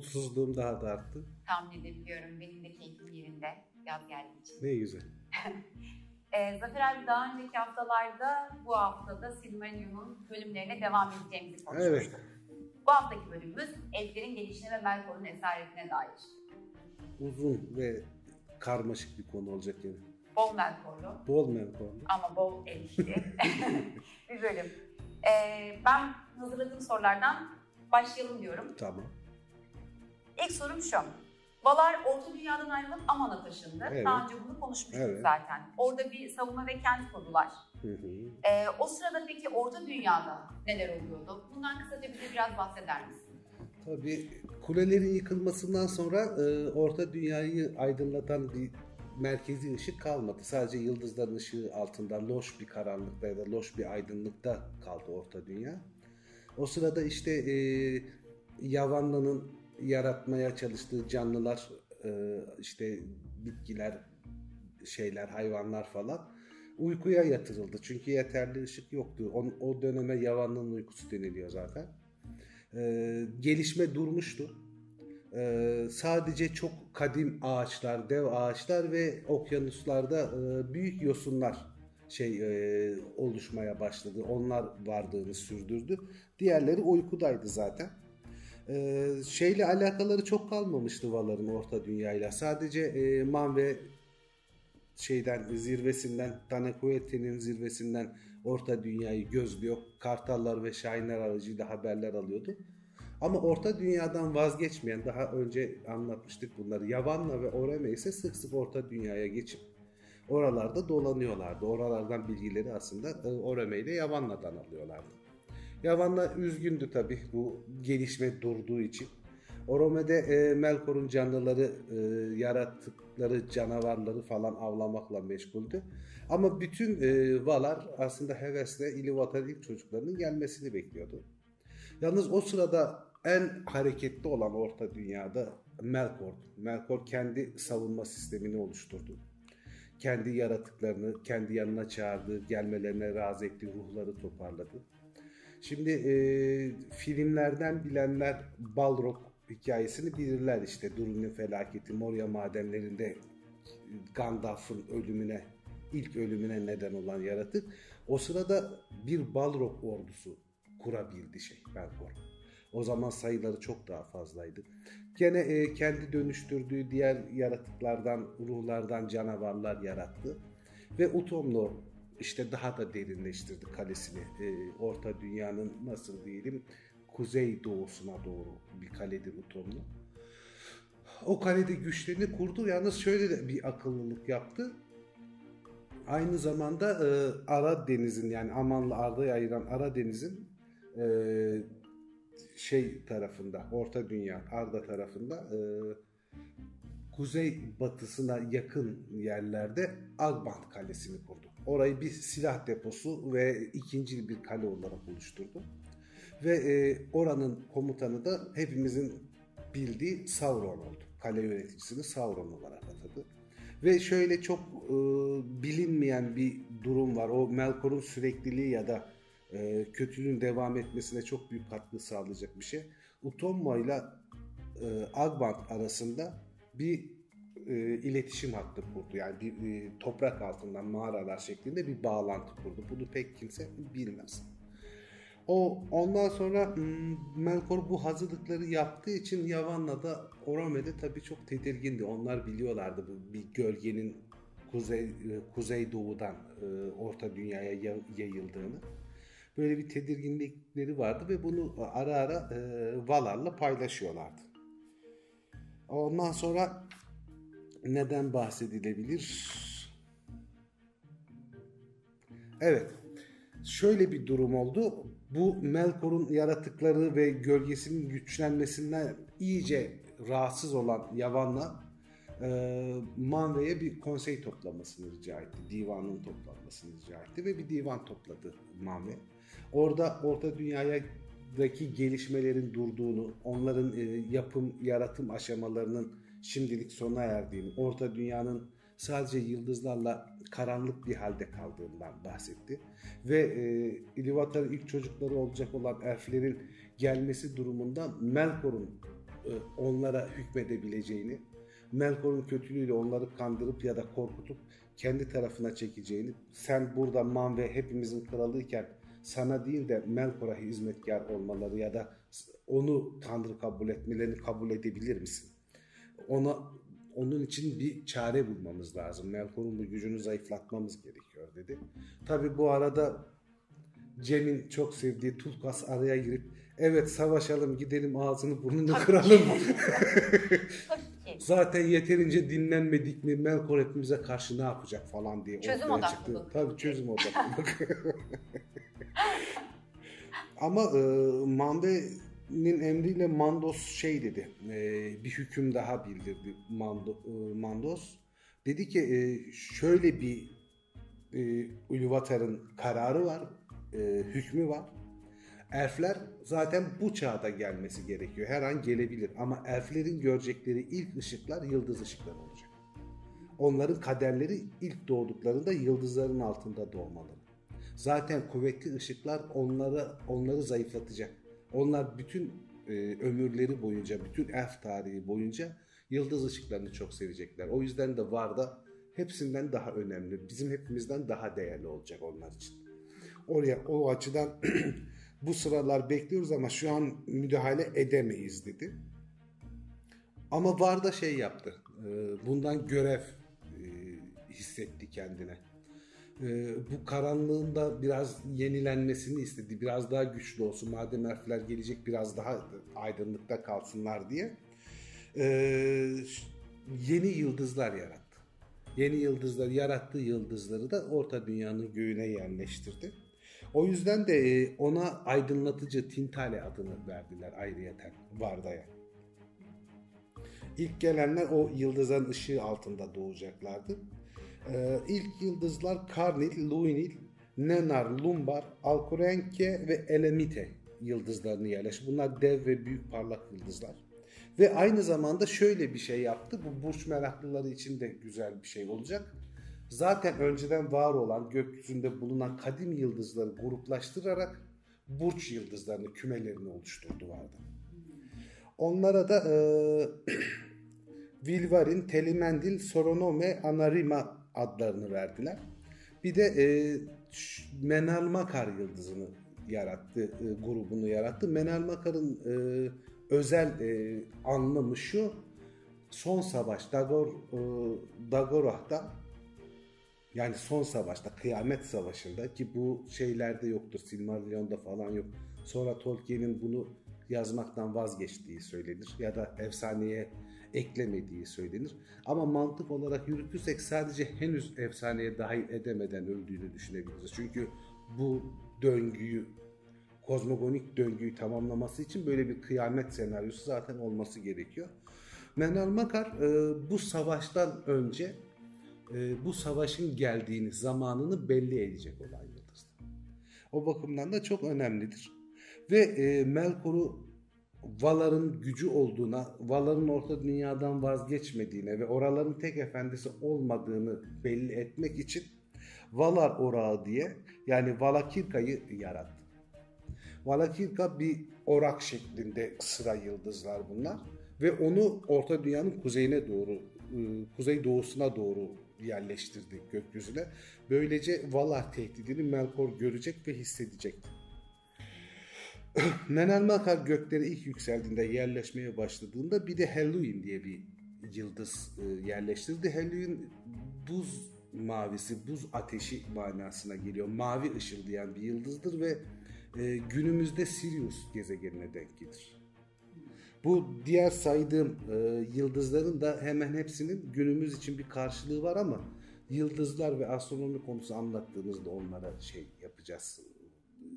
Mutsuzluğum daha da arttı. Tahmin edebiliyorum. Benim de keyfim yerinde yaz geldiği için. Ne güzel. e, Zafer abi daha önceki haftalarda bu haftada Silmarillion'un bölümlerine devam edeceğimizi konuşmuştuk. Evet. Bu haftaki bölümümüz elflerin gelişine ve Melkor'un esaretine dair. Uzun ve karmaşık bir konu olacak yani. Bol Melkorlu Bol Melkorlu. ama bol elfli bir bölüm. E, ben hazırladığım sorulardan başlayalım diyorum. Tamam. İlk sorum şu. Valar Orta Dünya'dan ayrılıp Aman'a taşındı. Evet. Daha önce bunu konuşmuştuk Evet. zaten. Orada bir savunma ve kent kurdular. Hı hı. Ee, o sırada peki Orta Dünya'da neler oluyordu? Bundan kısaca bize biraz bahseder misin? Tabii kulelerin yıkılmasından sonra e, Orta Dünyayı aydınlatan bir merkezi ışık kalmadı. Sadece yıldızların ışığı altında loş bir karanlıkta ya da loş bir aydınlıkta kaldı Orta Dünya. O sırada işte e, Yavanlı'nın yaratmaya çalıştığı canlılar, e, işte bitkiler, şeyler, hayvanlar falan uykuya yatırıldı. Çünkü yeterli ışık yoktu. O, o döneme Yavanlı'nın uykusu deniliyor zaten. Ee, gelişme durmuştu. Ee, sadece çok kadim ağaçlar, dev ağaçlar ve okyanuslarda e, büyük yosunlar şey e, oluşmaya başladı. Onlar varlığını sürdürdü. Diğerleri uykudaydı zaten. Ee, şeyle alakaları çok kalmamıştı Valar'ın Orta Dünya'yla. Sadece e, Man ve şeyden zirvesinden Tanakuete'nin zirvesinden Orta Dünya'yı gözlüyor. Kartallar ve şahinler aracıyla haberler alıyordu. Ama Orta Dünya'dan vazgeçmeyen daha önce anlatmıştık bunları. Yavanna ve Oreme ise sık sık Orta Dünya'ya geçip oralarda dolanıyorlardı. Oralardan bilgileri aslında e, Oreme ile Yavanna'dan alıyorlardı. Yavanna üzgündü tabii bu gelişme durduğu için. Orome'de e, Melkor'un canlıları, e, yarattıkları canavarları falan avlamakla meşguldü. Ama bütün e, Valar aslında hevesle İlivatar'ın ilk çocuklarının gelmesini bekliyordu. Yalnız o sırada en hareketli olan Orta Dünya'da Melkor'du. Melkor kendi savunma sistemini oluşturdu. Kendi yaratıklarını kendi yanına çağırdı, gelmelerine razı etti, ruhları toparladı. Şimdi e, filmlerden bilenler Balrog hikayesini bilirler işte. Durin'in felaketi, Moria madenlerinde Gandalf'ın ölümüne, ilk ölümüne neden olan yaratık. O sırada bir Balrog ordusu kurabildi şey Melkor. O zaman sayıları çok daha fazlaydı. Gene e, kendi dönüştürdüğü diğer yaratıklardan, ruhlardan canavarlar yarattı. Ve Utomno işte daha da derinleştirdi kalesini. E, Orta Dünya'nın nasıl diyelim kuzey doğusuna doğru bir kaledir Utomno. O kalede güçlerini kurdu. Yalnız şöyle de bir akıllılık yaptı. Aynı zamanda e, Ara Deniz'in yani Aman'la Arda'yı ayıran Ara Deniz'in e, şey tarafında, Orta Dünya, Arda tarafında e, kuzey batısına yakın yerlerde Agbant Kalesi'ni kurdu. Orayı bir silah deposu ve ikinci bir kale olarak oluşturdu. Ve e, oranın komutanı da hepimizin bildiği Sauron oldu. Kale yöneticisini Sauron olarak atadı. Ve şöyle çok e, bilinmeyen bir durum var. O Melkor'un sürekliliği ya da e, kötülüğün devam etmesine çok büyük katkı sağlayacak bir şey. Utomma ile e, Agbant arasında bir e, iletişim hattı kurdu. Yani bir e, toprak altından mağaralar şeklinde bir bağlantı kurdu. Bunu pek kimse bilmez. O ondan sonra hmm, Melkor bu hazırlıkları yaptığı için Yavanna da Orome'de tabii çok tedirgindi. Onlar biliyorlardı bu bir gölgenin kuzey e, kuzey doğudan e, Orta Dünya'ya ya- yayıldığını. Böyle bir tedirginlikleri vardı ve bunu ara ara e, Valar'la paylaşıyorlardı. Ondan sonra neden bahsedilebilir? Evet. Şöyle bir durum oldu. Bu Melkor'un yaratıkları ve gölgesinin güçlenmesinden iyice rahatsız olan Yavan'la e, Manve'ye bir konsey toplamasını rica etti. Divanın toplanmasını rica etti ve bir divan topladı Manve. Orada Orta Dünya'daki gelişmelerin durduğunu, onların e, yapım, yaratım aşamalarının şimdilik sona erdiğini, Orta Dünyanın sadece yıldızlarla karanlık bir halde kaldığından bahsetti. Ve e, Ilúvatar'ın ilk çocukları olacak olan elflerin gelmesi durumunda Melkor'un e, onlara hükmedebileceğini, Melkor'un kötülüğüyle onları kandırıp ya da korkutup kendi tarafına çekeceğini, sen burada Man ve hepimizin kralıyken sana değil de Melkor'a hizmetkar olmaları ya da onu Tanrı kabul etmelerini kabul edebilir misin? Ona onun için bir çare bulmamız lazım. Melkor'un bu gücünü zayıflatmamız gerekiyor dedi. Tabi bu arada Cem'in çok sevdiği Tulkas araya girip evet savaşalım gidelim ağzını burnunu kıralım. Zaten yeterince dinlenmedik mi Melkor hepimize karşı ne yapacak falan diye çözüm ortaya çıktı. Tabii çözüm odaklı. Ama e, Mande'nin emriyle Mandos şey dedi. E, bir hüküm daha bildirdi Mando, e, Mandos. Dedi ki e, şöyle bir e, Uluvatar'ın kararı var, e, hükmü var. Elfler zaten bu çağda gelmesi gerekiyor. Her an gelebilir ama elflerin görecekleri ilk ışıklar yıldız ışıkları olacak. Onların kaderleri ilk doğduklarında yıldızların altında doğmalı. Zaten kuvvetli ışıklar onları onları zayıflatacak. Onlar bütün e, ömürleri boyunca, bütün elf tarihi boyunca yıldız ışıklarını çok sevecekler. O yüzden de Varda hepsinden daha önemli. Bizim hepimizden daha değerli olacak onlar için. Oraya o açıdan bu sıralar bekliyoruz ama şu an müdahale edemeyiz dedi. Ama Varda şey yaptı. E, bundan görev e, hissetti kendine e, bu karanlığın da biraz yenilenmesini istedi. Biraz daha güçlü olsun. Madem elfler gelecek biraz daha aydınlıkta kalsınlar diye. E, yeni yıldızlar yarattı. Yeni yıldızlar yarattığı yıldızları da Orta Dünya'nın göğüne yerleştirdi. O yüzden de e, ona aydınlatıcı Tintale adını verdiler ayrıyeten Varda'ya. İlk gelenler o yıldızın ışığı altında doğacaklardı. Ee, ilk yıldızlar Karnil, Luinil, Nenar, Lumbar, Alkurenke ve Elemite yıldızlarını yerleşti. Bunlar dev ve büyük parlak yıldızlar. Ve aynı zamanda şöyle bir şey yaptı. Bu burç meraklıları için de güzel bir şey olacak. Zaten önceden var olan gökyüzünde bulunan kadim yıldızları gruplaştırarak burç yıldızlarını, kümelerini oluşturdu vardı. Onlara da e, Vilvarin, Telimendil, Soronome, Anarima adlarını verdiler. Bir de e, Menal Makar yıldızını yarattı, e, grubunu yarattı. Menal Makar'ın e, özel e, anlamı şu, son savaş Dagor, e, Dagorah'ta yani son savaşta, kıyamet savaşında ki bu şeylerde yoktur, Silmarillion'da falan yok. Sonra Tolkien'in bunu yazmaktan vazgeçtiği söylenir ya da efsaneye eklemediği söylenir. Ama mantık olarak yürütürsek sadece henüz efsaneye dahil edemeden öldüğünü düşünebiliriz. Çünkü bu döngüyü, kozmogonik döngüyü tamamlaması için böyle bir kıyamet senaryosu zaten olması gerekiyor. Menal Makar e, bu savaştan önce e, bu savaşın geldiğini, zamanını belli edecek olan yıldızdır. O bakımdan da çok önemlidir. Ve e, Melkor'u Valar'ın gücü olduğuna, Valar'ın orta dünyadan vazgeçmediğine ve oraların tek efendisi olmadığını belli etmek için Valar orağı diye yani Valakirka'yı yarattı. Valakirka bir orak şeklinde sıra yıldızlar bunlar ve onu orta dünyanın kuzeyine doğru, ıı, kuzey doğusuna doğru yerleştirdi gökyüzüne. Böylece Valar tehdidini Melkor görecek ve hissedecekti. Menel Makar gökleri ilk yükseldiğinde yerleşmeye başladığında bir de Halloween diye bir yıldız e, yerleştirdi. Halloween buz mavisi, buz ateşi manasına geliyor. Mavi ışıldayan bir yıldızdır ve e, günümüzde Sirius gezegenine denk gelir. Bu diğer saydığım e, yıldızların da hemen hepsinin günümüz için bir karşılığı var ama yıldızlar ve astronomi konusu anlattığımızda onlara şey yapacağız,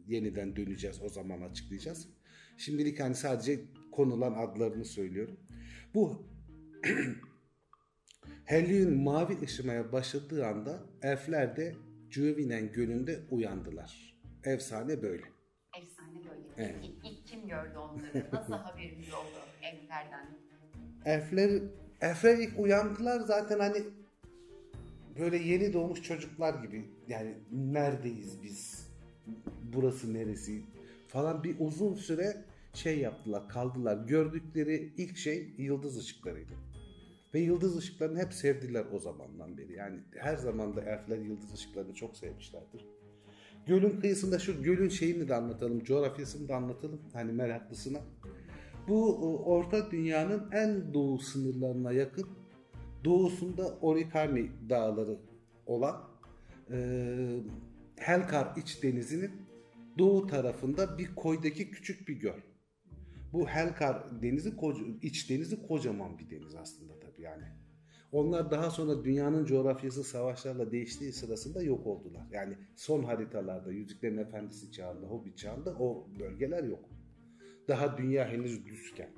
yeniden döneceğiz o zaman açıklayacağız. Şimdilik hani sadece konulan adlarını söylüyorum. Bu Helyum mavi ışımaya başladığı anda elfler de Cüvinen gölünde uyandılar. Efsane böyle. Efsane böyle. Evet. İlk, ilk kim gördü onları? Nasıl haberimiz oldu elflerden? Elfler, elfler ilk uyandılar zaten hani böyle yeni doğmuş çocuklar gibi yani neredeyiz biz? Burası neresi? Falan bir uzun süre şey yaptılar, kaldılar. Gördükleri ilk şey yıldız ışıklarıydı. Ve yıldız ışıklarını hep sevdiler o zamandan beri. Yani her zaman da elfler yıldız ışıklarını çok sevmişlerdir. Gölün kıyısında şu gölün şeyini de anlatalım, coğrafyasını da anlatalım hani meraklısına. Bu orta dünyanın en doğu sınırlarına yakın doğusunda Orikani dağları olan e, Helkar iç denizinin doğu tarafında bir koydaki küçük bir göl. Bu Helkar denizi iç denizi kocaman bir deniz aslında tabii yani. Onlar daha sonra dünyanın coğrafyası savaşlarla değiştiği sırasında yok oldular. Yani son haritalarda Yüzüklerin Efendisi çağında, Hobbit çağında o bölgeler yok. Daha dünya henüz düzken.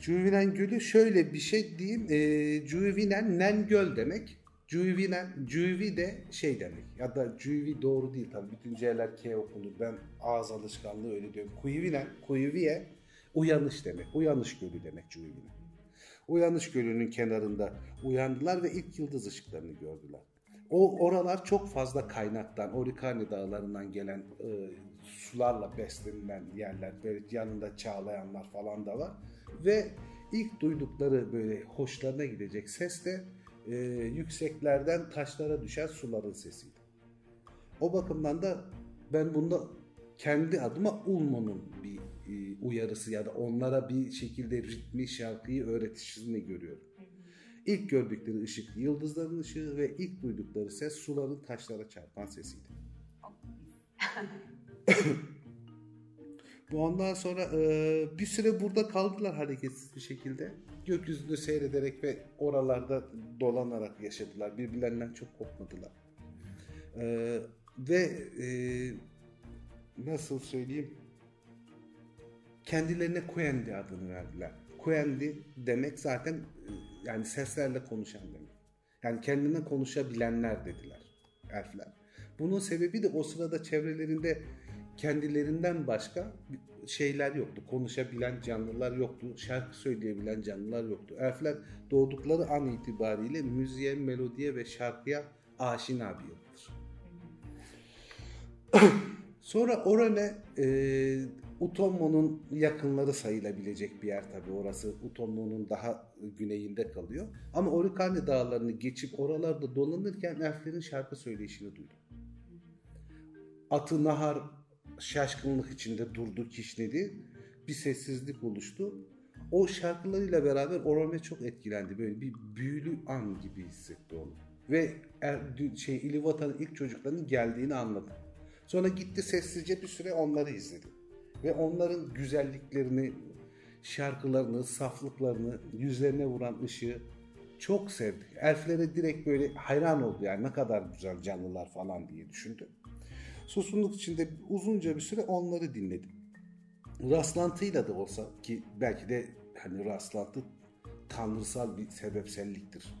Cuvinen Gölü şöyle bir şey diyeyim. E, Cuvinen Nen Göl demek. Cuvinen, Cuvi de şey demek. Ya da Cuvi doğru değil tabii. Bütün C'ler K okunur. Ben ağız alışkanlığı öyle diyorum. Kuyvinen, Kuyviye uyanış demek. Uyanış gölü demek Cuvinen. Uyanış gölünün kenarında uyandılar ve ilk yıldız ışıklarını gördüler. O oralar çok fazla kaynaktan, Orikani dağlarından gelen e, sularla beslenilen yerler. Böyle yanında çağlayanlar falan da var. Ve ilk duydukları böyle hoşlarına gidecek ses de e, yükseklerden taşlara düşen suların sesiydi. O bakımdan da ben bunda kendi adıma Ulmo'nun bir e, uyarısı ya da onlara bir şekilde ritmi şarkıyı öğretişini görüyorum. İlk gördükleri ışık yıldızların ışığı ve ilk duydukları ses suların taşlara çarpan sesiydi. Bu ondan sonra e, bir süre burada kaldılar hareketsiz bir şekilde. Gökyüzünü seyrederek ve oralarda dolanarak yaşadılar. Birbirlerinden çok kopmadılar. E, ve e, nasıl söyleyeyim kendilerine Kuendi adını verdiler. Kuendi demek zaten yani seslerle konuşan demek. Yani kendine konuşabilenler dediler elfler. Bunun sebebi de o sırada çevrelerinde kendilerinden başka şeyler yoktu. Konuşabilen canlılar yoktu. Şarkı söyleyebilen canlılar yoktu. Elfler doğdukları an itibariyle müziğe, melodiye ve şarkıya aşina bir yıldır. Sonra Orane e, Utommo'nun yakınları sayılabilecek bir yer tabii orası. Utommo'nun daha güneyinde kalıyor. Ama Orikani dağlarını geçip oralarda dolanırken elflerin şarkı söyleyişini duydum. Atı Nahar şaşkınlık içinde durdu, kişnedi. Bir sessizlik oluştu. O şarkılarıyla beraber Orome çok etkilendi. Böyle bir büyülü an gibi hissetti onu. Ve er, şey İlivata'nın ilk çocuklarının geldiğini anladı. Sonra gitti sessizce bir süre onları izledi. Ve onların güzelliklerini, şarkılarını, saflıklarını, yüzlerine vuran ışığı çok sevdi. Elflere direkt böyle hayran oldu yani ne kadar güzel canlılar falan diye düşündü. Susunluk içinde uzunca bir süre onları dinledim. Rastlantıyla da olsa ki belki de hani rastlantı tanrısal bir sebepselliktir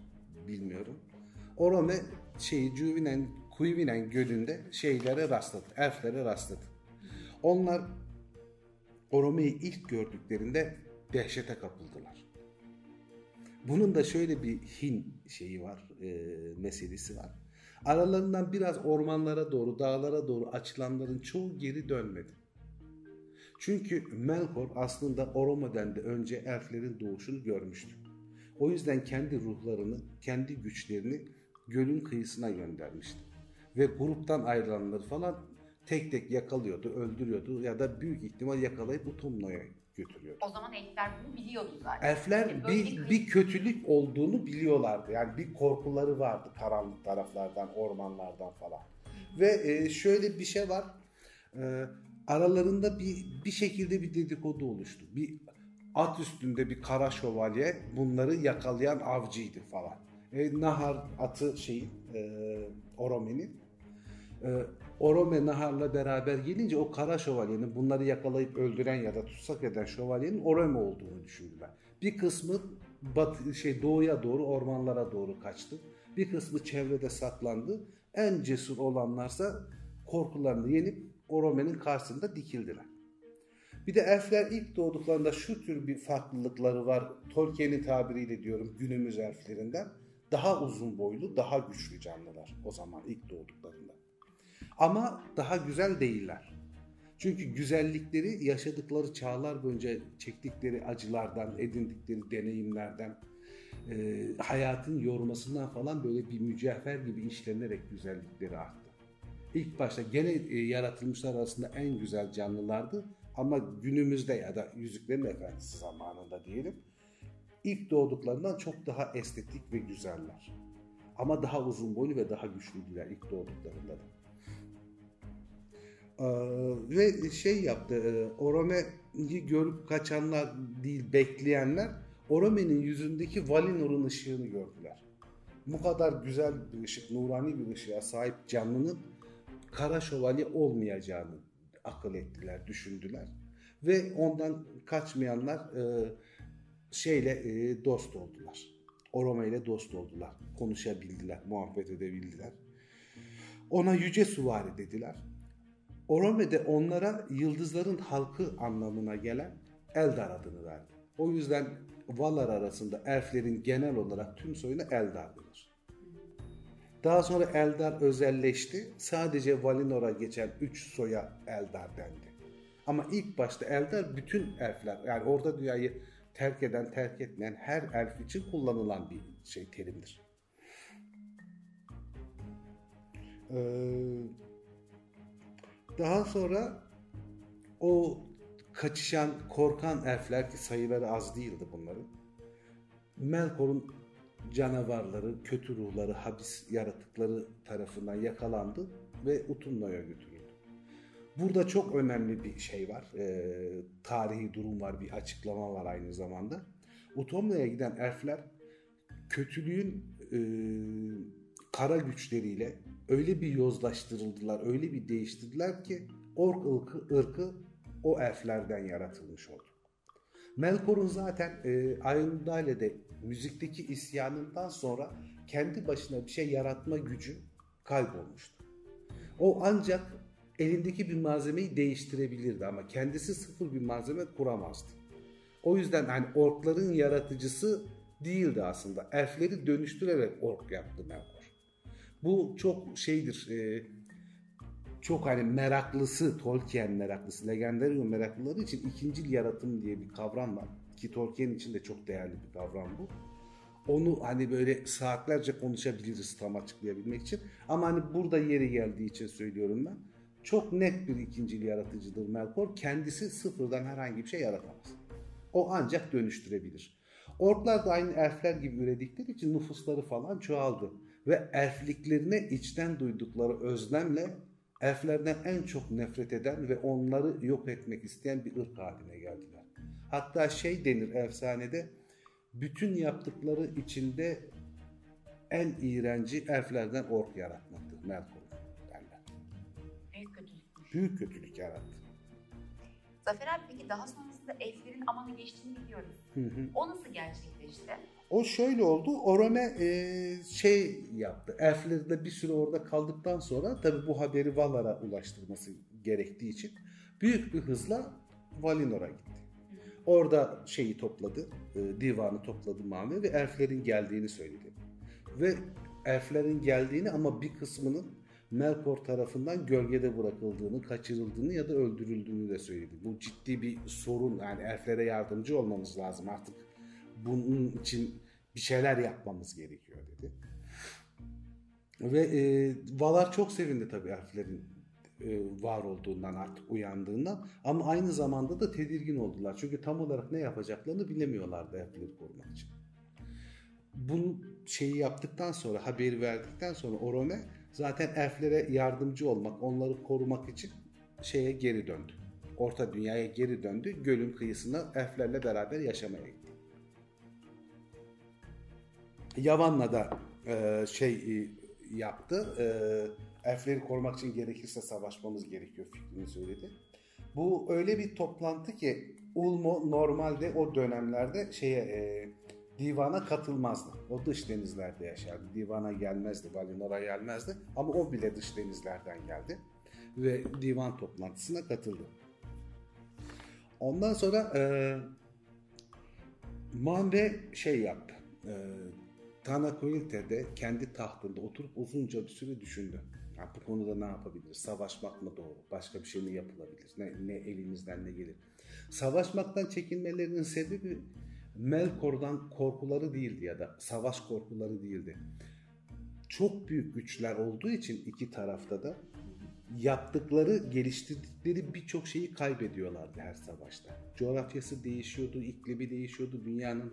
bilmiyorum. Orome şeyi Juvinen Kuyvinen gölünde şeylere rastladı. Elflere rastladı. Onlar Orome'yi ilk gördüklerinde dehşete kapıldılar. Bunun da şöyle bir Hin şeyi var, e, meselesi var. Aralarından biraz ormanlara doğru, dağlara doğru açılanların çoğu geri dönmedi. Çünkü Melkor aslında Oromo'den de önce elflerin doğuşunu görmüştü. O yüzden kendi ruhlarını, kendi güçlerini gölün kıyısına göndermişti. Ve gruptan ayrılanları falan tek tek yakalıyordu, öldürüyordu ya da büyük ihtimal yakalayıp Utumno'ya götürüyordu. O zaman elfler bunu biliyordu zaten. Elfler yani bir, bir kötülük olduğunu biliyorlardı. Yani bir korkuları vardı karanlık taraflardan, ormanlardan falan. Ve e, şöyle bir şey var. E, aralarında bir bir şekilde bir dedikodu oluştu. Bir at üstünde bir kara şövalye bunları yakalayan avcıydı falan. E, Nahar atı şeyin e, Orome'nin e, Orome Nahar'la beraber gelince o kara şövalyenin bunları yakalayıp öldüren ya da tutsak eden şövalyenin Orome olduğunu düşündüler. Bir kısmı batı, şey doğuya doğru ormanlara doğru kaçtı. Bir kısmı çevrede saklandı. En cesur olanlarsa korkularını yenip Orome'nin karşısında dikildiler. Bir de elfler ilk doğduklarında şu tür bir farklılıkları var. Tolkien'in tabiriyle diyorum günümüz elflerinden. daha uzun boylu, daha güçlü canlılar o zaman ilk doğduklarında. Ama daha güzel değiller. Çünkü güzellikleri yaşadıkları çağlar boyunca çektikleri acılardan, edindikleri deneyimlerden, e, hayatın yormasından falan böyle bir mücevher gibi işlenerek güzellikleri arttı. İlk başta gene e, yaratılmışlar arasında en güzel canlılardı ama günümüzde ya da Yüzüklerin Efendisi zamanında diyelim ilk doğduklarından çok daha estetik ve güzeller. Ama daha uzun boylu ve daha güçlüydüler ilk doğduklarında da. Ve şey yaptı, e, Orome'yi görüp kaçanlar değil bekleyenler Orome'nin yüzündeki Valinor'un ışığını gördüler. Bu kadar güzel bir ışık, nurani bir ışığa sahip canlının kara şövalye olmayacağını akıl ettiler, düşündüler. Ve ondan kaçmayanlar e, şeyle e, dost oldular. Orome ile dost oldular. Konuşabildiler, muhabbet edebildiler. Ona yüce suvari dediler. Orome de onlara yıldızların halkı anlamına gelen Eldar adını verdi. O yüzden Valar arasında elflerin genel olarak tüm soyuna Eldar denir. Daha sonra Eldar özelleşti. Sadece Valinor'a geçen 3 soya Eldar dendi. Ama ilk başta Eldar bütün elfler yani orada dünyayı terk eden, terk etmeyen her elf için kullanılan bir şey terimdir. Ee, daha sonra o kaçışan, korkan elfler ki sayıları az değildi bunların. Melkor'un canavarları, kötü ruhları, habis yaratıkları tarafından yakalandı ve Utumno'ya götürüldü. Burada çok önemli bir şey var. E, tarihi durum var, bir açıklama var aynı zamanda. Utomno'ya giden elfler kötülüğün e, kara güçleriyle öyle bir yozlaştırıldılar, öyle bir değiştirdiler ki ork ırkı, ırkı o elflerden yaratılmış oldu. Melkor'un zaten e, Iron müzikteki isyanından sonra kendi başına bir şey yaratma gücü kaybolmuştu. O ancak elindeki bir malzemeyi değiştirebilirdi ama kendisi sıfır bir malzeme kuramazdı. O yüzden hani orkların yaratıcısı değildi aslında. Elfleri dönüştürerek ork yaptı Melkor. Bu çok şeydir, e, çok hani meraklısı, Tolkien meraklısı, Legendarium meraklıları için ikincil yaratım diye bir kavram var. Ki Tolkien için de çok değerli bir kavram bu. Onu hani böyle saatlerce konuşabiliriz tam açıklayabilmek için. Ama hani burada yeri geldiği için söylüyorum ben. Çok net bir ikincil yaratıcıdır Melkor. Kendisi sıfırdan herhangi bir şey yaratamaz. O ancak dönüştürebilir. Orklar da aynı elfler gibi üredikleri için nüfusları falan çoğaldı. Ve elfliklerine içten duydukları özlemle elflerden en çok nefret eden ve onları yok etmek isteyen bir ırk haline geldiler. Hatta şey denir efsanede bütün yaptıkları içinde en iğrenci elflerden ork yaratmaktır Melkor derler. Büyük kötülükmüş. Büyük kötülük yarattı. Zafer abi peki daha sonrasında elflerin amanı geçtiğini biliyoruz. Hı hı. O nasıl gerçekleşti? O şöyle oldu. Orome e, şey yaptı. Elflerle bir süre orada kaldıktan sonra tabi bu haberi Valar'a ulaştırması gerektiği için büyük bir hızla Valinor'a gitti. Orada şeyi topladı, e, divanı topladı Mame ve elflerin geldiğini söyledi. Ve elflerin geldiğini ama bir kısmının Melkor tarafından gölgede bırakıldığını, kaçırıldığını ya da öldürüldüğünü de söyledi. Bu ciddi bir sorun. Yani elflere yardımcı olmamız lazım artık. Bunun için bir şeyler yapmamız gerekiyor dedi. Ve e, Valar çok sevindi tabii elflerin e, var olduğundan artık uyandığından ama aynı zamanda da tedirgin oldular. Çünkü tam olarak ne yapacaklarını bilemiyorlardı elfleri korumak için. Bu şeyi yaptıktan sonra haberi verdikten sonra Orome zaten elflere yardımcı olmak, onları korumak için şeye geri döndü. Orta dünyaya geri döndü. Gölün kıyısına elflerle beraber yaşamaya gitti. Yavan'la da e, şey e, yaptı. E, elfleri korumak için gerekirse savaşmamız gerekiyor fikrini söyledi. Bu öyle bir toplantı ki Ulmo normalde o dönemlerde şeye e, divana katılmazdı. O dış denizlerde yaşardı. Divana gelmezdi, Valinor'a gelmezdi. Ama o bile dış denizlerden geldi. Ve divan toplantısına katıldı. Ondan sonra e, Mande şey yaptı. E, Tanakoylte de kendi tahtında oturup uzunca bir süre düşündü. Ya bu konuda ne yapabilir? Savaşmak mı doğru? Başka bir şey mi yapılabilir? Ne, ne elimizden ne gelir? Savaşmaktan çekinmelerinin sebebi Melkor'dan korkuları değildi ya da savaş korkuları değildi. Çok büyük güçler olduğu için iki tarafta da yaptıkları, geliştirdikleri birçok şeyi kaybediyorlardı her savaşta. Coğrafyası değişiyordu, iklimi değişiyordu, dünyanın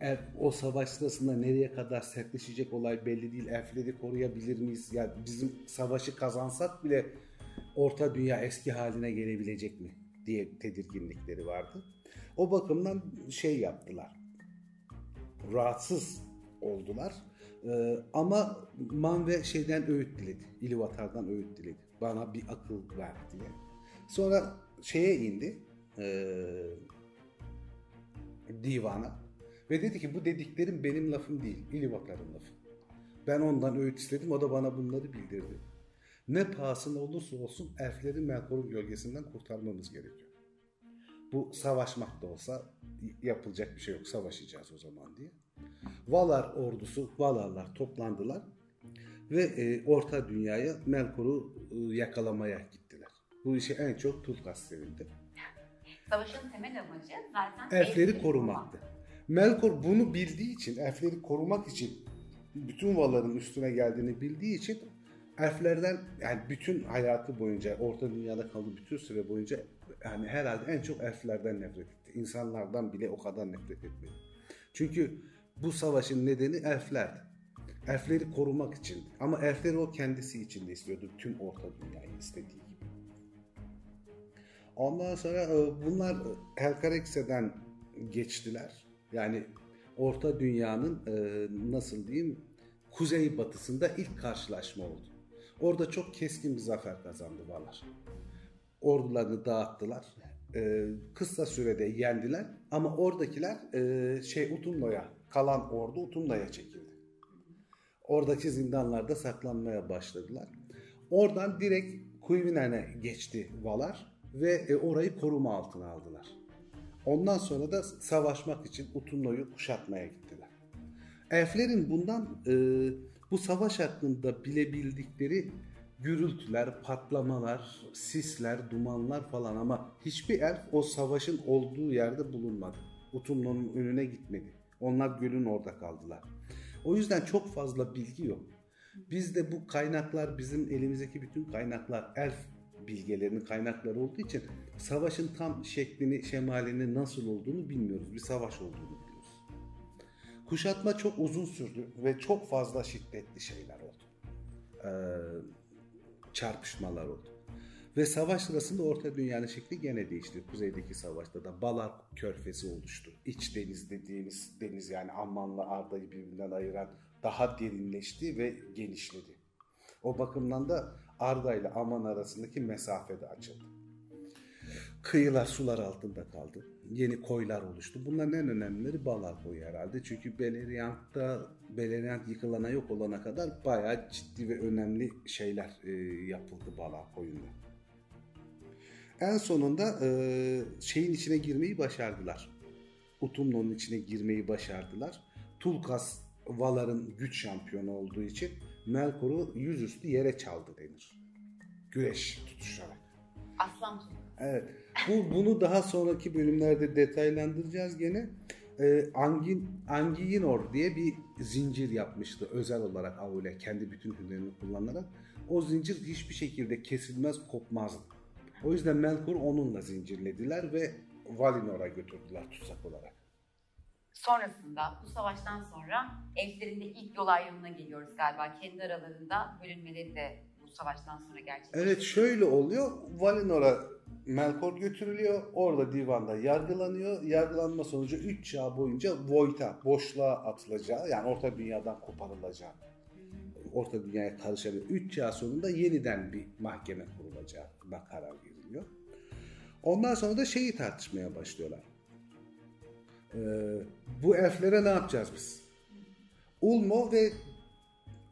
er, o savaş sırasında nereye kadar sertleşecek olay belli değil. Elfleri koruyabilir miyiz? Ya yani bizim savaşı kazansak bile Orta Dünya eski haline gelebilecek mi diye tedirginlikleri vardı. O bakımdan şey yaptılar. Rahatsız oldular. Ee, ama Manve şeyden öğüt diledi. İlivatar'dan öğüt diledi. Bana bir akıl ver diye. Sonra şeye indi. Ee, divana. Ve dedi ki bu dediklerim benim lafım değil. İlivatar'ın lafı. Ben ondan öğüt istedim. O da bana bunları bildirdi. Ne pahasına olursa olsun elfleri Melkor'un gölgesinden kurtarmamız gerekiyor. Bu savaşmak da olsa yapılacak bir şey yok. Savaşacağız o zaman diye. Valar ordusu, Valarlar toplandılar ve e, Orta Dünya'ya Melkor'u e, yakalamaya gittiler. Bu işe en çok Tulkas sevindi. Savaşın temel amacı zaten elfleri korumaktı. Melkor bunu bildiği için, elfleri korumak için bütün Valar'ın üstüne geldiğini bildiği için elflerden yani bütün hayatı boyunca Orta Dünya'da kaldığı bütün süre boyunca yani herhalde en çok elflerden nefret etti. İnsanlardan bile o kadar nefret etmedi. Çünkü bu savaşın nedeni elflerdi. Elfleri korumak için. Ama elfleri o kendisi için de istiyordu. Tüm Orta Dünyayı istediği gibi. Ondan sonra bunlar Helcarex'den geçtiler. Yani Orta Dünya'nın nasıl diyeyim kuzey batısında ilk karşılaşma oldu. Orada çok keskin bir zafer kazandı Valar. Ordularını dağıttılar. Ee, kısa sürede yendiler ama oradakiler e, şey Utumno'ya kalan ordu Utumno'ya çekildi. Oradaki zindanlarda saklanmaya başladılar. Oradan direkt Kuyvinen'e geçti Valar ve e, orayı koruma altına aldılar. Ondan sonra da savaşmak için Utumno'yu kuşatmaya gittiler. Elflerin bundan e, bu savaş hakkında bilebildikleri gürültüler, patlamalar, sisler, dumanlar falan ama hiçbir elf o savaşın olduğu yerde bulunmadı. Utumno'nun önüne gitmedi. Onlar gölün orada kaldılar. O yüzden çok fazla bilgi yok. Bizde bu kaynaklar bizim elimizdeki bütün kaynaklar elf bilgelerinin kaynakları olduğu için savaşın tam şeklini, şemalini nasıl olduğunu bilmiyoruz. Bir savaş olduğunu biliyoruz. Kuşatma çok uzun sürdü ve çok fazla şiddetli şeyler oldu. Ee, çarpışmalar oldu. Ve savaş sırasında Orta Dünya'nın şekli gene değişti. Kuzeydeki savaşta da Balar Körfezi oluştu. İç deniz dediğimiz deniz yani Amman'la Arda'yı birbirinden ayıran daha derinleşti ve genişledi. O bakımdan da Arda ile Amman arasındaki mesafe de açıldı. Kıyılar sular altında kaldı. Yeni koylar oluştu. Bunların en önemlileri Balar koyu herhalde. Çünkü Beleriand'da Beleriand yıkılana yok olana kadar bayağı ciddi ve önemli şeyler e, yapıldı Balar koyunda. En sonunda e, şeyin içine girmeyi başardılar. Utumno'nun içine girmeyi başardılar. Tulkas Valar'ın güç şampiyonu olduğu için Melkor'u yüzüstü yere çaldı denir. Güreş tutuşarak. Aslan Evet. Bu bunu daha sonraki bölümlerde detaylandıracağız gene. Ee, Angin Anginor diye bir zincir yapmıştı özel olarak Aule kendi bütün hünerini kullanarak. O zincir hiçbir şekilde kesilmez, kopmazdı. O yüzden Melkor onunla zincirlediler ve Valinor'a götürdüler tutsak olarak. Sonrasında bu savaştan sonra elflerin de ilk yol ayrımına geliyoruz galiba. Kendi aralarında bölünmeleri de bu savaştan sonra gerçekleşiyor. Evet şöyle oluyor. Valinor'a Melkor götürülüyor. Orada divanda yargılanıyor. Yargılanma sonucu 3 çağ boyunca Void'a, boşluğa atılacağı yani orta dünyadan koparılacağı orta dünyaya karışabilen 3 çağ sonunda yeniden bir mahkeme kurulacağına karar veriliyor. Ondan sonra da şeyi tartışmaya başlıyorlar. Ee, bu elflere ne yapacağız biz? Ulmo ve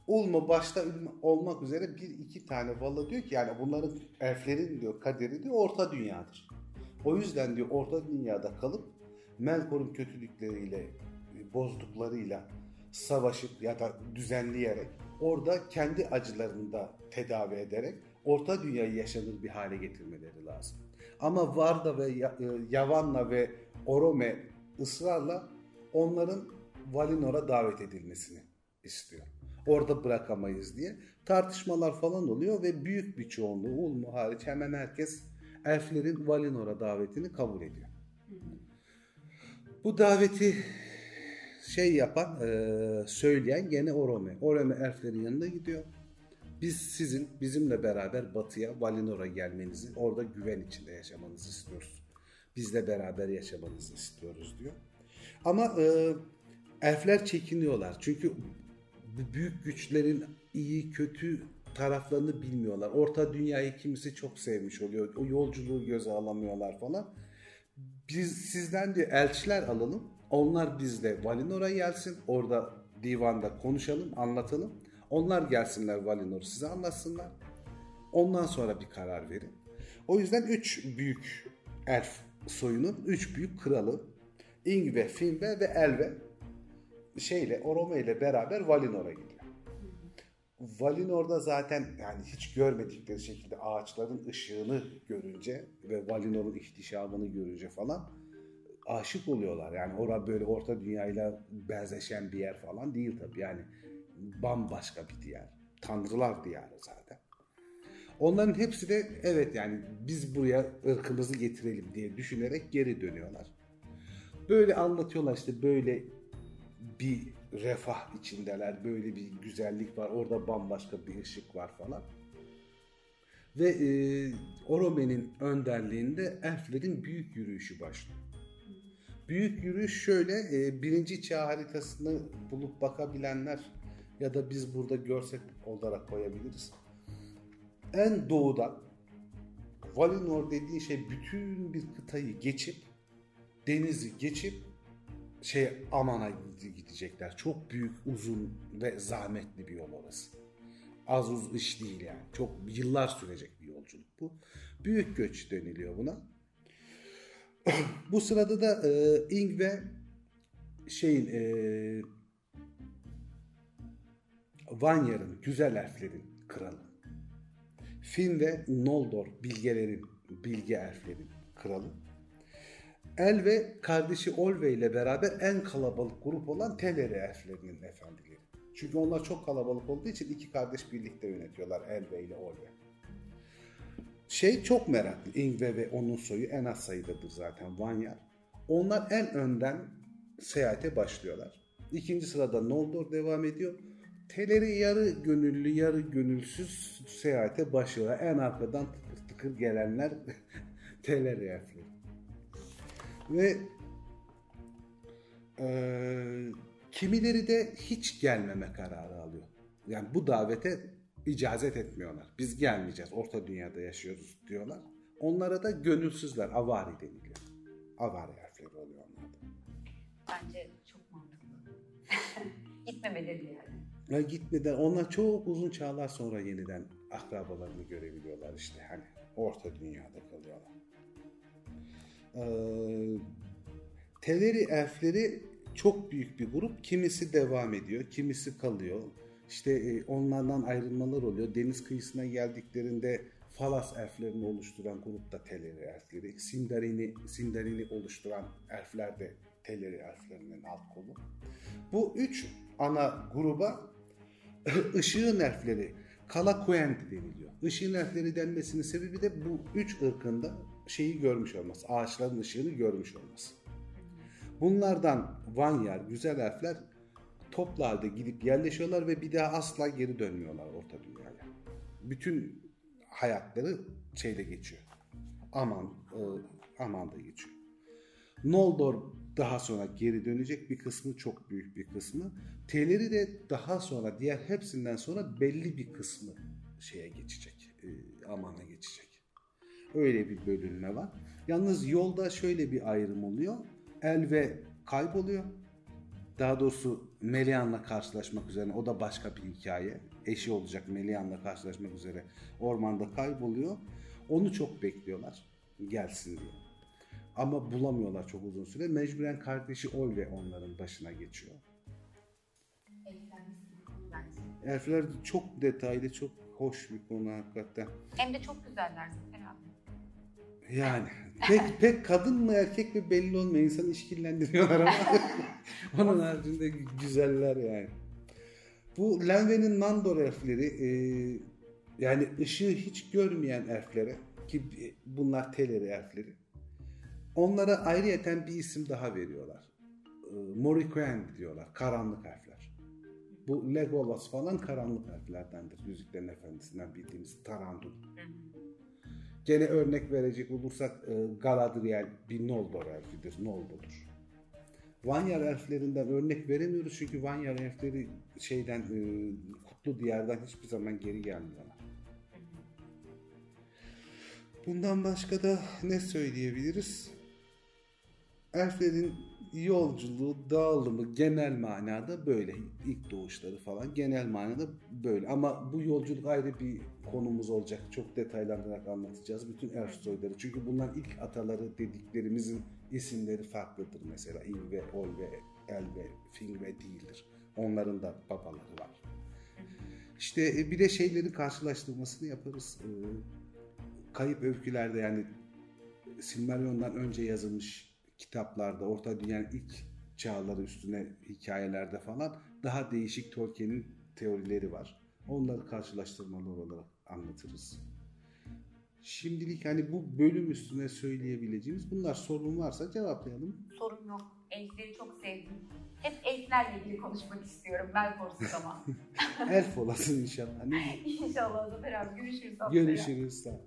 Ulmo başta olmak üzere bir iki tane valla diyor ki yani bunların elflerin diyor kaderi diyor orta dünyadır. O yüzden diyor orta dünyada kalıp Melkor'un kötülükleriyle bozduklarıyla savaşıp ya da düzenleyerek orada kendi acılarını da tedavi ederek orta dünyayı yaşanır bir hale getirmeleri lazım. Ama Varda ve e, Yavanna ve Orome ısrarla onların Valinor'a davet edilmesini istiyor. Orada bırakamayız diye tartışmalar falan oluyor ve büyük bir çoğunluğu Ulmu hariç hemen herkes elflerin Valinor'a davetini kabul ediyor. Bu daveti şey yapan, e, söyleyen gene Orome. Orome elflerin yanına gidiyor. Biz sizin bizimle beraber batıya, Valinor'a gelmenizi, orada güven içinde yaşamanızı istiyoruz. Bizle beraber yaşamanızı istiyoruz diyor. Ama e, elfler çekiniyorlar. Çünkü bu büyük güçlerin iyi kötü taraflarını bilmiyorlar. Orta dünyayı kimisi çok sevmiş oluyor. O yolculuğu göze alamıyorlar falan. Biz sizden diyor elçiler alalım. Onlar bizle Valinor'a gelsin. Orada divanda konuşalım, anlatalım. Onlar gelsinler Valinor'u size anlatsınlar. Ondan sonra bir karar verin. O yüzden üç büyük elf soyunun üç büyük kralı Ingve, Finve ve Elve şeyle Orome ile beraber Valinor'a gidiyor. Valinor'da zaten yani hiç görmedikleri şekilde ağaçların ışığını görünce ve Valinor'un ihtişamını görünce falan aşık oluyorlar. Yani orada böyle orta dünyayla benzeşen bir yer falan değil tabii. Yani bambaşka bir diyar. Tanrılar diyarı zaten. Onların hepsi de evet yani biz buraya ırkımızı getirelim diye düşünerek geri dönüyorlar. Böyle anlatıyorlar işte böyle bir refah içindeler, böyle bir güzellik var, orada bambaşka bir ışık var falan. Ve e, Orome'nin önderliğinde elflerin büyük yürüyüşü başlıyor. Büyük yürüyüş şöyle, e, birinci çağ haritasını bulup bakabilenler ya da biz burada görsek olarak koyabiliriz. En doğudan Valinor dediğin şey bütün bir kıtayı geçip denizi geçip şey Aman'a gidecekler. Çok büyük, uzun ve zahmetli bir yol orası. Az uz iş değil yani. Çok yıllar sürecek bir yolculuk bu. Büyük göç deniliyor buna. bu sırada da e, Ing ve şeyin e, Vanyar'ın, güzel elflerin kralı. Fin ve Noldor, bilgelerin, bilge elflerin kralı. El ve kardeşi Olve ile beraber en kalabalık grup olan Teleri elflerinin efendileri. Çünkü onlar çok kalabalık olduğu için iki kardeş birlikte yönetiyorlar Elve ile Olve. Şey çok meraklı. Ingve ve onun soyu en az sayıdadır zaten Vanyar. Onlar en önden seyahate başlıyorlar. İkinci sırada Noldor devam ediyor. Teleri yarı gönüllü yarı gönülsüz seyahate başlıyorlar. En arkadan tıkır tıkır gelenler Teleri elfleri. Ve eee, kimileri de hiç gelmeme kararı alıyor. Yani bu davete icazet etmiyorlar. Biz gelmeyeceğiz. Orta dünyada yaşıyoruz diyorlar. Onlara da gönülsüzler. Avari deniliyor. Avari harfleri oluyor onlarda. Bence çok mantıklı. Gitmemeleri yani. Gitmeden onlar çok uzun çağlar sonra yeniden akrabalarını görebiliyorlar işte hani orta dünyada kalıyorlar. Ee, Teleri elfleri çok büyük bir grup. Kimisi devam ediyor, kimisi kalıyor. İşte e, onlardan ayrılmalar oluyor. Deniz kıyısına geldiklerinde Falas elflerini oluşturan grup da Teleri elfleri. Sindarin'i, Sindarin'i oluşturan elfler de Teleri elflerinin alt kolu. Bu üç ana gruba ışığın elfleri, Kalakuent deniliyor. Işığın elfleri denmesinin sebebi de bu üç ırkında şeyi görmüş olması, ağaçların ışığını görmüş olması. Bunlardan Vanyar, güzel elfler toplu halde gidip yerleşiyorlar ve bir daha asla geri dönmüyorlar orta dünyaya. Bütün hayatları şeyde geçiyor. Aman, e, Aman'da geçiyor. Noldor daha sonra geri dönecek bir kısmı çok büyük bir kısmı. Teleri de daha sonra diğer hepsinden sonra belli bir kısmı şeye geçecek. e, Aman'a geçecek. Öyle bir bölünme var. Yalnız yolda şöyle bir ayrım oluyor. Elve kayboluyor. Daha doğrusu Melian'la karşılaşmak üzere o da başka bir hikaye. Eşi olacak Melian'la karşılaşmak üzere ormanda kayboluyor. Onu çok bekliyorlar gelsin diye. Ama bulamıyorlar çok uzun süre. Mecburen kardeşi Olve onların başına geçiyor. Elfler çok detaylı, çok hoş bir konu hakikaten. Hem de çok güzeller Zafer abi. Yani pek pek kadın mı erkek mi belli olmuyor. İnsanı işkillendiriyorlar ama onun haricinde güzeller yani. Bu Lenve'nin Nandor elfleri e, yani ışığı hiç görmeyen elflere ki bunlar Teleri elfleri onlara ayrıyeten bir isim daha veriyorlar. E, Morriquen diyorlar. Karanlık elfler. Bu Legolas falan karanlık elflerdendir. Yüzüklerin Efendisi'nden bildiğimiz Tarandul. Gene örnek verecek olursak e, Galadriel bir Noldor elfidir, Noldor'dur. Vanyar elflerinden örnek veremiyoruz çünkü Vanyar elfleri şeyden e, kutlu diyardan hiçbir zaman geri gelmiyorlar. Bundan başka da ne söyleyebiliriz? Elflerin yolculuğu, dağılımı genel manada böyle. İlk doğuşları falan genel manada böyle. Ama bu yolculuk ayrı bir konumuz olacak. Çok detaylandırarak anlatacağız bütün elf soyları. Çünkü bunların ilk ataları dediklerimizin isimleri farklıdır mesela. İl ve Ol ve El ve Fing ve değildir. Onların da babaları var. İşte e, bir de şeyleri karşılaştırmasını yaparız. Ee, Kayıp öykülerde yani Silmarillion'dan önce yazılmış kitaplarda, Orta Dünya'nın ilk çağları üstüne hikayelerde falan daha değişik Tolkien'in teorileri var. Onları karşılaştırmalı olarak anlatırız. Şimdilik hani bu bölüm üstüne söyleyebileceğimiz bunlar sorun varsa cevaplayalım. Sorun yok. Elfleri çok sevdim. Hep elflerle ilgili konuşmak istiyorum. Ben korkusuz ama. Elf olasın inşallah. Ne? İnşallah Zafer abi görüşürüz. Görüşürüz. Sağ.